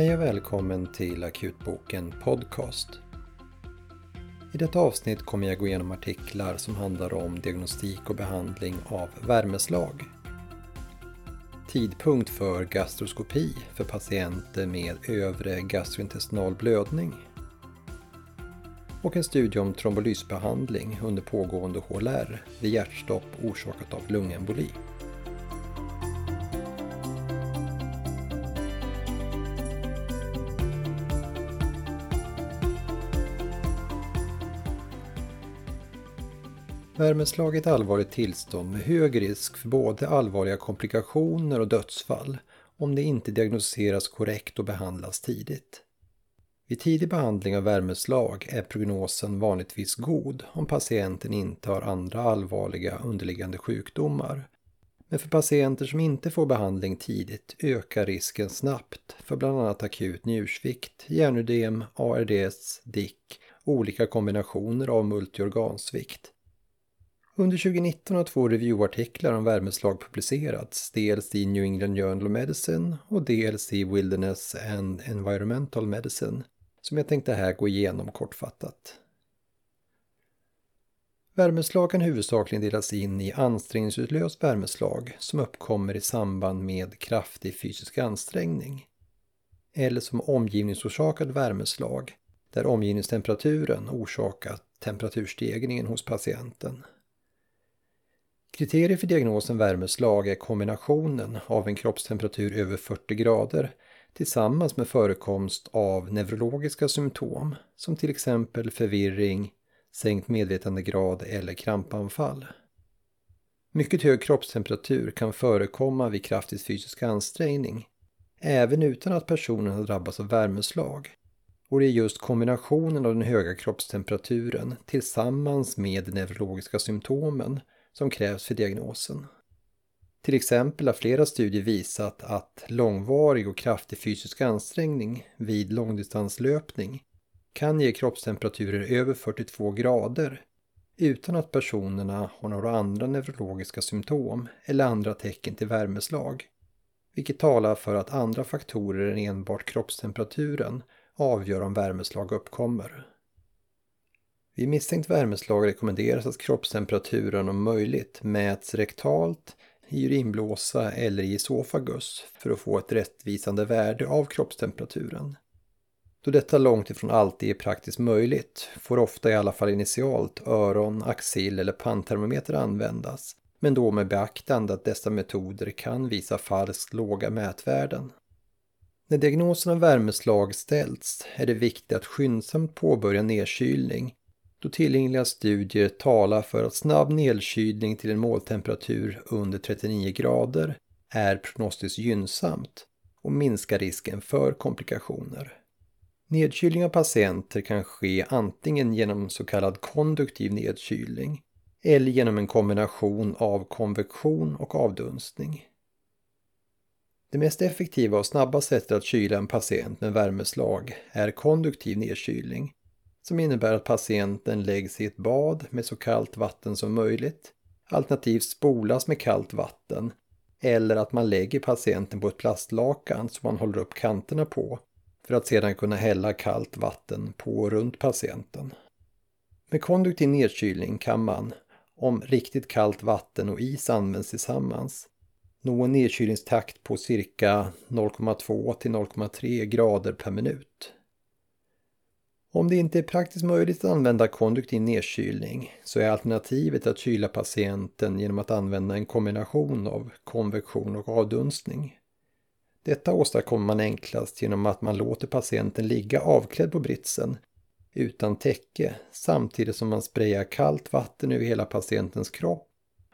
Hej och välkommen till Akutboken Podcast. I detta avsnitt kommer jag gå igenom artiklar som handlar om diagnostik och behandling av värmeslag. Tidpunkt för gastroskopi för patienter med övre gastrointestinal blödning. Och en studie om trombolysbehandling under pågående HLR vid hjärtstopp orsakat av lungemboli. Värmeslag är ett allvarligt tillstånd med hög risk för både allvarliga komplikationer och dödsfall om det inte diagnostiseras korrekt och behandlas tidigt. Vid tidig behandling av värmeslag är prognosen vanligtvis god om patienten inte har andra allvarliga underliggande sjukdomar. Men för patienter som inte får behandling tidigt ökar risken snabbt för bland annat akut njursvikt, hjärnödem, ARDS, DIC olika kombinationer av multiorgansvikt under 2019 har två reviewartiklar om värmeslag publicerats, dels i New England Journal of Medicine och dels i Wilderness and Environmental Medicine, som jag tänkte här gå igenom kortfattat. Värmeslag kan huvudsakligen delas in i ansträngningsutlöst värmeslag som uppkommer i samband med kraftig fysisk ansträngning eller som omgivningsorsakad värmeslag där omgivningstemperaturen orsakat temperaturstegringen hos patienten. Kriterier för diagnosen värmeslag är kombinationen av en kroppstemperatur över 40 grader tillsammans med förekomst av neurologiska symptom som till exempel förvirring, sänkt medvetandegrad eller krampanfall. Mycket hög kroppstemperatur kan förekomma vid kraftig fysisk ansträngning även utan att personen har drabbats av värmeslag. Och det är just kombinationen av den höga kroppstemperaturen tillsammans med neurologiska symptomen som krävs för diagnosen. Till exempel har flera studier visat att långvarig och kraftig fysisk ansträngning vid långdistanslöpning kan ge kroppstemperaturer över 42 grader utan att personerna har några andra neurologiska symptom eller andra tecken till värmeslag. Vilket talar för att andra faktorer än enbart kroppstemperaturen avgör om värmeslag uppkommer. Vid misstänkt värmeslag rekommenderas att kroppstemperaturen om möjligt mäts rektalt, i urinblåsa eller i esofagus för att få ett rättvisande värde av kroppstemperaturen. Då detta långt ifrån alltid är praktiskt möjligt får ofta i alla fall initialt öron, axill eller panntermometer användas, men då med beaktande att dessa metoder kan visa falskt låga mätvärden. När diagnosen av värmeslag ställts är det viktigt att skyndsamt påbörja nedkylning då tillgängliga studier talar för att snabb nedkylning till en måltemperatur under 39 grader är prognostiskt gynnsamt och minskar risken för komplikationer. Nedkylning av patienter kan ske antingen genom så kallad konduktiv nedkylning eller genom en kombination av konvektion och avdunstning. Det mest effektiva och snabba sättet att kyla en patient med värmeslag är konduktiv nedkylning som innebär att patienten läggs i ett bad med så kallt vatten som möjligt, alternativt spolas med kallt vatten, eller att man lägger patienten på ett plastlakan som man håller upp kanterna på för att sedan kunna hälla kallt vatten på och runt patienten. Med konduktiv nedkylning kan man, om riktigt kallt vatten och is används tillsammans, nå en nedkylningstakt på cirka 0,2 till 0,3 grader per minut. Om det inte är praktiskt möjligt att använda konduktiv nedkylning så är alternativet att kyla patienten genom att använda en kombination av konvektion och avdunstning. Detta åstadkommer man enklast genom att man låter patienten ligga avklädd på britsen utan täcke samtidigt som man sprayar kallt vatten över hela patientens kropp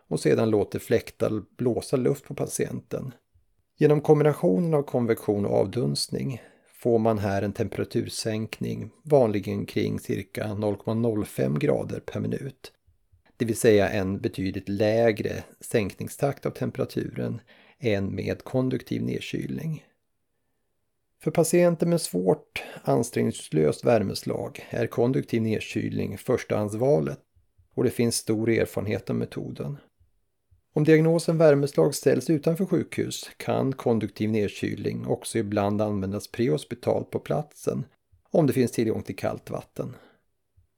och sedan låter fläktar blåsa luft på patienten. Genom kombinationen av konvektion och avdunstning får man här en temperatursänkning, vanligen kring cirka 0,05 grader per minut. Det vill säga en betydligt lägre sänkningstakt av temperaturen än med konduktiv nedkylning. För patienter med svårt ansträngningslöst värmeslag är konduktiv nedkylning förstahandsvalet och det finns stor erfarenhet av metoden. Om diagnosen värmeslag ställs utanför sjukhus kan konduktiv nedkylning också ibland användas prehospitalt på platsen om det finns tillgång till kallt vatten.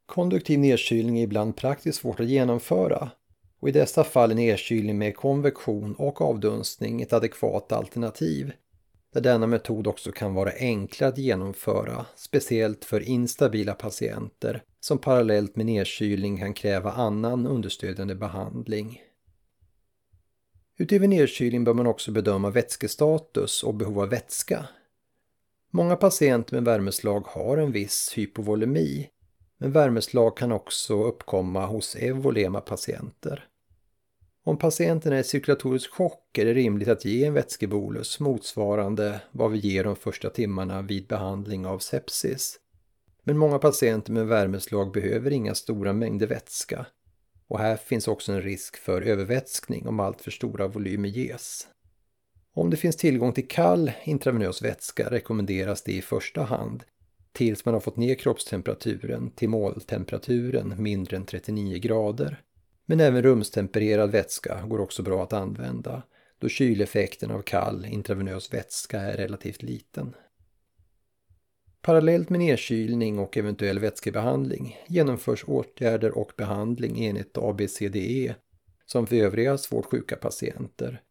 Konduktiv nedkylning är ibland praktiskt svårt att genomföra och i dessa fall är nedkylning med konvektion och avdunstning ett adekvat alternativ där denna metod också kan vara enklare att genomföra, speciellt för instabila patienter som parallellt med nedkylning kan kräva annan understödjande behandling. Utöver nedkylning bör man också bedöma vätskestatus och behov av vätska. Många patienter med värmeslag har en viss hypovolemi, men värmeslag kan också uppkomma hos evolema patienter. Om patienten är i cirkulatorisk chock är det rimligt att ge en vätskebolus motsvarande vad vi ger de första timmarna vid behandling av sepsis. Men många patienter med värmeslag behöver inga stora mängder vätska och här finns också en risk för övervätskning om allt för stora volymer ges. Om det finns tillgång till kall intravenös vätska rekommenderas det i första hand tills man har fått ner kroppstemperaturen till måltemperaturen mindre än 39 grader. Men även rumstempererad vätska går också bra att använda då kyleffekten av kall intravenös vätska är relativt liten. Parallellt med nedkylning och eventuell vätskebehandling genomförs åtgärder och behandling enligt ABCDE som för övriga svårt sjuka patienter.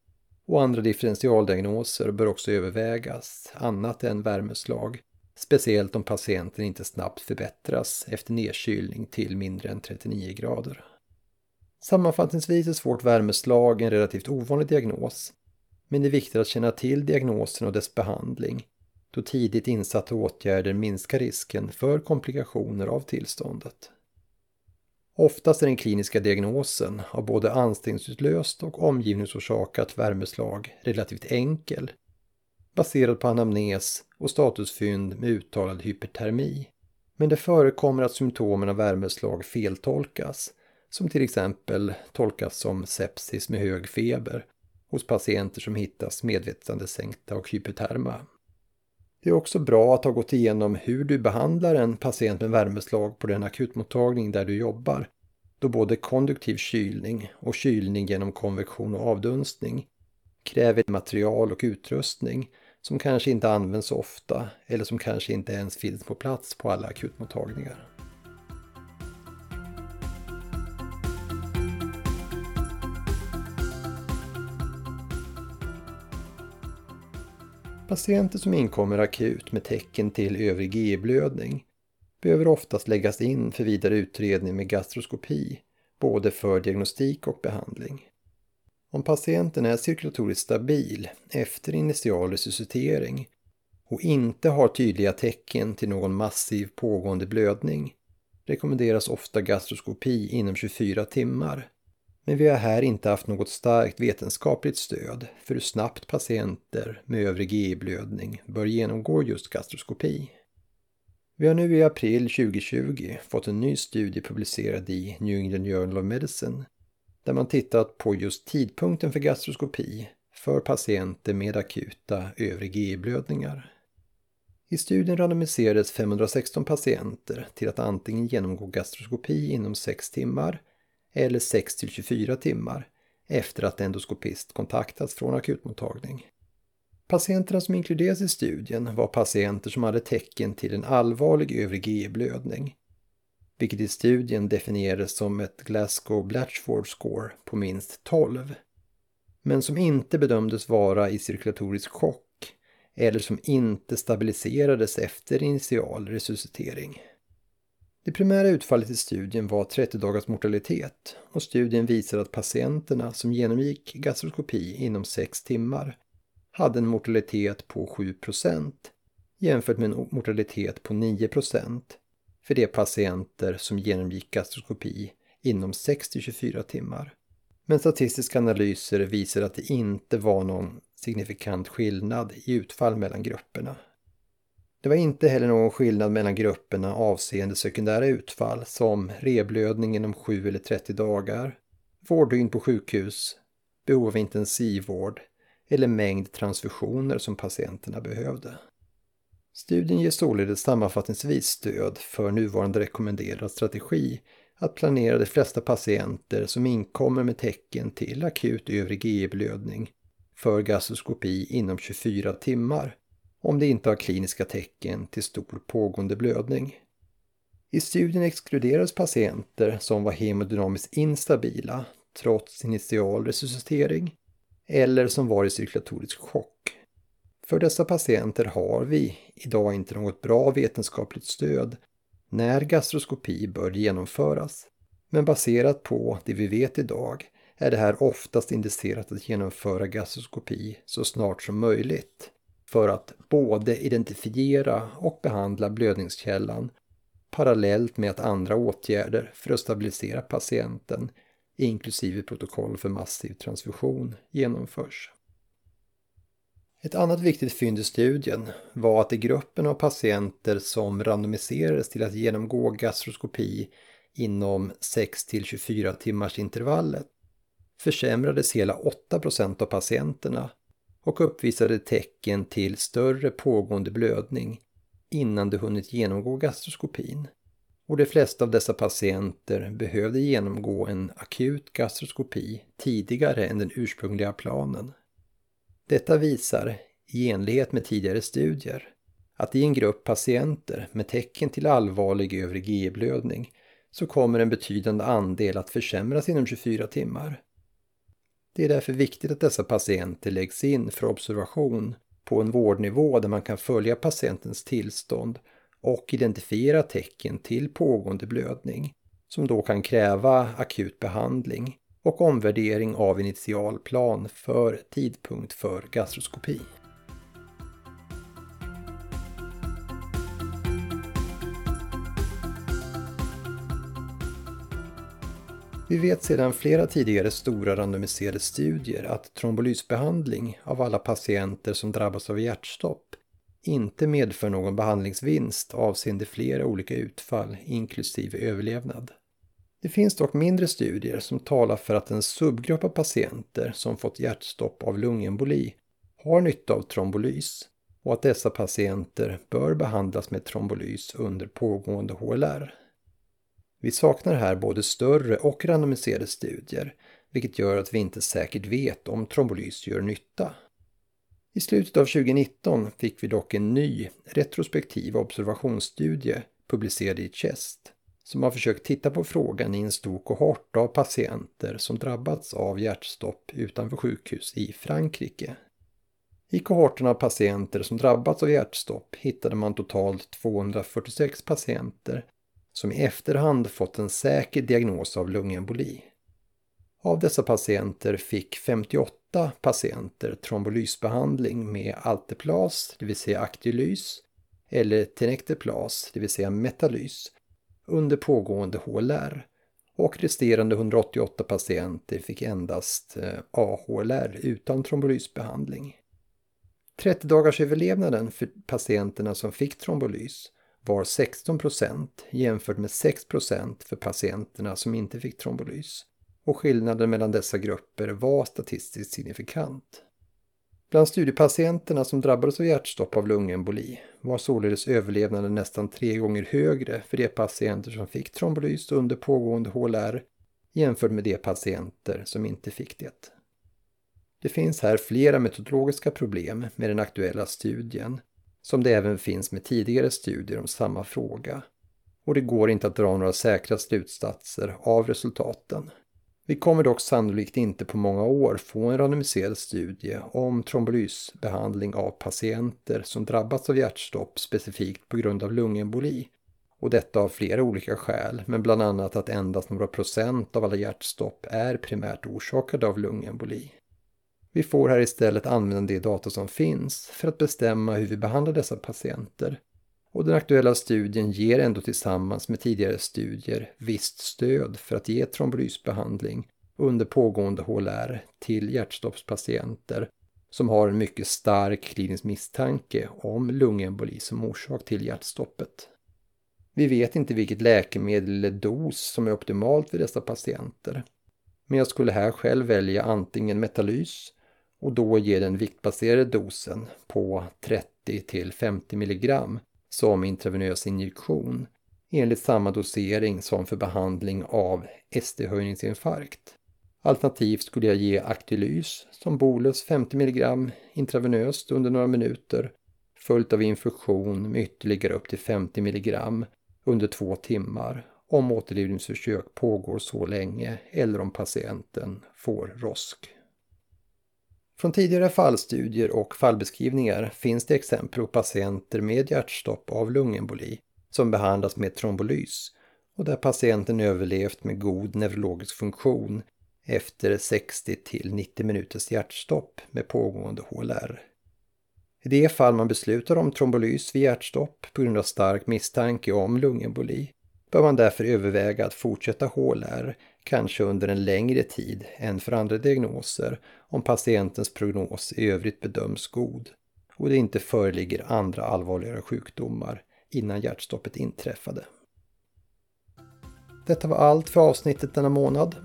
Och andra differentialdiagnoser bör också övervägas, annat än värmeslag, speciellt om patienten inte snabbt förbättras efter nedkylning till mindre än 39 grader. Sammanfattningsvis är svårt värmeslag en relativt ovanlig diagnos, men det är viktigt att känna till diagnosen och dess behandling då tidigt insatta åtgärder minskar risken för komplikationer av tillståndet. Oftast är den kliniska diagnosen av både ansträngningsutlöst och omgivningsorsakat värmeslag relativt enkel, baserad på anamnes och statusfynd med uttalad hypertermi. Men det förekommer att symptomen av värmeslag feltolkas, som till exempel tolkas som sepsis med hög feber hos patienter som hittas medvetandesänkta och hyperterma. Det är också bra att ha gått igenom hur du behandlar en patient med värmeslag på den akutmottagning där du jobbar, då både konduktiv kylning och kylning genom konvektion och avdunstning kräver material och utrustning som kanske inte används ofta eller som kanske inte ens finns på plats på alla akutmottagningar. Patienter som inkommer akut med tecken till övrig GI-blödning behöver oftast läggas in för vidare utredning med gastroskopi, både för diagnostik och behandling. Om patienten är cirkulatoriskt stabil efter initial resuscitering och inte har tydliga tecken till någon massiv pågående blödning rekommenderas ofta gastroskopi inom 24 timmar men vi har här inte haft något starkt vetenskapligt stöd för hur snabbt patienter med övrig GI-blödning bör genomgå just gastroskopi. Vi har nu i april 2020 fått en ny studie publicerad i New England Journal of Medicine där man tittat på just tidpunkten för gastroskopi för patienter med akuta övre GI-blödningar. I studien randomiserades 516 patienter till att antingen genomgå gastroskopi inom 6 timmar eller 6 till 24 timmar efter att endoskopist kontaktats från akutmottagning. Patienterna som inkluderas i studien var patienter som hade tecken till en allvarlig övre GE-blödning, vilket i studien definierades som ett Glasgow Blatchford score på minst 12, men som inte bedömdes vara i cirkulatorisk chock eller som inte stabiliserades efter initial resuscitering. Det primära utfallet i studien var 30 dagars mortalitet och studien visade att patienterna som genomgick gastroskopi inom 6 timmar hade en mortalitet på 7% jämfört med en mortalitet på 9% för de patienter som genomgick gastroskopi inom 6-24 timmar. Men statistiska analyser visar att det inte var någon signifikant skillnad i utfall mellan grupperna. Det var inte heller någon skillnad mellan grupperna avseende sekundära utfall som reblödning inom 7 eller 30 dagar, vårddygn på sjukhus, behov av intensivvård eller mängd transfusioner som patienterna behövde. Studien ger således sammanfattningsvis stöd för nuvarande rekommenderad strategi att planera de flesta patienter som inkommer med tecken till akut övre GI-blödning för gastroskopi inom 24 timmar om de inte har kliniska tecken till stor pågående blödning. I studien exkluderades patienter som var hemodynamiskt instabila trots initial resuscitering eller som var i cirkulatorisk chock. För dessa patienter har vi idag inte något bra vetenskapligt stöd när gastroskopi bör genomföras. Men baserat på det vi vet idag är det här oftast indicerat att genomföra gastroskopi så snart som möjligt för att både identifiera och behandla blödningskällan parallellt med att andra åtgärder för att stabilisera patienten, inklusive protokoll för massiv transfusion, genomförs. Ett annat viktigt fynd i studien var att i gruppen av patienter som randomiserades till att genomgå gastroskopi inom 6 24 timmars intervallet försämrades hela 8% av patienterna och uppvisade tecken till större pågående blödning innan de hunnit genomgå gastroskopin. Och de flesta av dessa patienter behövde genomgå en akut gastroskopi tidigare än den ursprungliga planen. Detta visar, i enlighet med tidigare studier, att i en grupp patienter med tecken till allvarlig övre GE-blödning så kommer en betydande andel att försämras inom 24 timmar. Det är därför viktigt att dessa patienter läggs in för observation på en vårdnivå där man kan följa patientens tillstånd och identifiera tecken till pågående blödning som då kan kräva akut behandling och omvärdering av initialplan för tidpunkt för gastroskopi. Vi vet sedan flera tidigare stora randomiserade studier att trombolysbehandling av alla patienter som drabbas av hjärtstopp inte medför någon behandlingsvinst avseende flera olika utfall inklusive överlevnad. Det finns dock mindre studier som talar för att en subgrupp av patienter som fått hjärtstopp av lungemboli har nytta av trombolys och att dessa patienter bör behandlas med trombolys under pågående HLR. Vi saknar här både större och randomiserade studier, vilket gör att vi inte säkert vet om trombolys gör nytta. I slutet av 2019 fick vi dock en ny retrospektiv observationsstudie publicerad i Chest som har försökt titta på frågan i en stor kohort av patienter som drabbats av hjärtstopp utanför sjukhus i Frankrike. I kohorten av patienter som drabbats av hjärtstopp hittade man totalt 246 patienter som i efterhand fått en säker diagnos av lungemboli. Av dessa patienter fick 58 patienter trombolysbehandling med Alteplas, det vill säga Actylys, eller Tenecteplas, det vill säga Metalys, under pågående HLR och resterande 188 patienter fick endast eh, AHLR utan trombolysbehandling. 30 dagars överlevnaden för patienterna som fick trombolys var 16% jämfört med 6% för patienterna som inte fick trombolys. Och skillnaden mellan dessa grupper var statistiskt signifikant. Bland studiepatienterna som drabbades av hjärtstopp av lungemboli var således överlevnaden nästan tre gånger högre för de patienter som fick trombolys under pågående HLR jämfört med de patienter som inte fick det. Det finns här flera metodologiska problem med den aktuella studien som det även finns med tidigare studier om samma fråga. Och det går inte att dra några säkra slutsatser av resultaten. Vi kommer dock sannolikt inte på många år få en randomiserad studie om trombolysbehandling av patienter som drabbats av hjärtstopp specifikt på grund av lungemboli. Och detta av flera olika skäl, men bland annat att endast några procent av alla hjärtstopp är primärt orsakade av lungemboli. Vi får här istället använda de data som finns för att bestämma hur vi behandlar dessa patienter. Och den aktuella studien ger ändå tillsammans med tidigare studier visst stöd för att ge trombolysbehandling under pågående HLR till hjärtstoppspatienter som har en mycket stark klinisk misstanke om lungemboli som orsak till hjärtstoppet. Vi vet inte vilket läkemedel eller dos som är optimalt för dessa patienter. Men jag skulle här själv välja antingen Metalys och då ge den viktbaserade dosen på 30 till 50 mg som intravenös injektion enligt samma dosering som för behandling av ST-höjningsinfarkt. Alternativt skulle jag ge Actylys som bolus 50 mg intravenöst under några minuter följt av infusion med ytterligare upp till 50 mg under två timmar om återlivningsförsök pågår så länge eller om patienten får rosk. Från tidigare fallstudier och fallbeskrivningar finns det exempel på patienter med hjärtstopp av lungemboli som behandlas med trombolys och där patienten överlevt med god neurologisk funktion efter 60 till 90 minuters hjärtstopp med pågående HLR. I det fall man beslutar om trombolys vid hjärtstopp på grund av stark misstanke om lungemboli bör man därför överväga att fortsätta HLR, kanske under en längre tid än för andra diagnoser, om patientens prognos i övrigt bedöms god och det inte föreligger andra allvarligare sjukdomar innan hjärtstoppet inträffade. Detta var allt för avsnittet denna månad.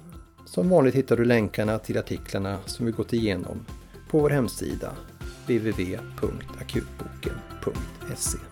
Som vanligt hittar du länkarna till artiklarna som vi gått igenom på vår hemsida www.akutboken.se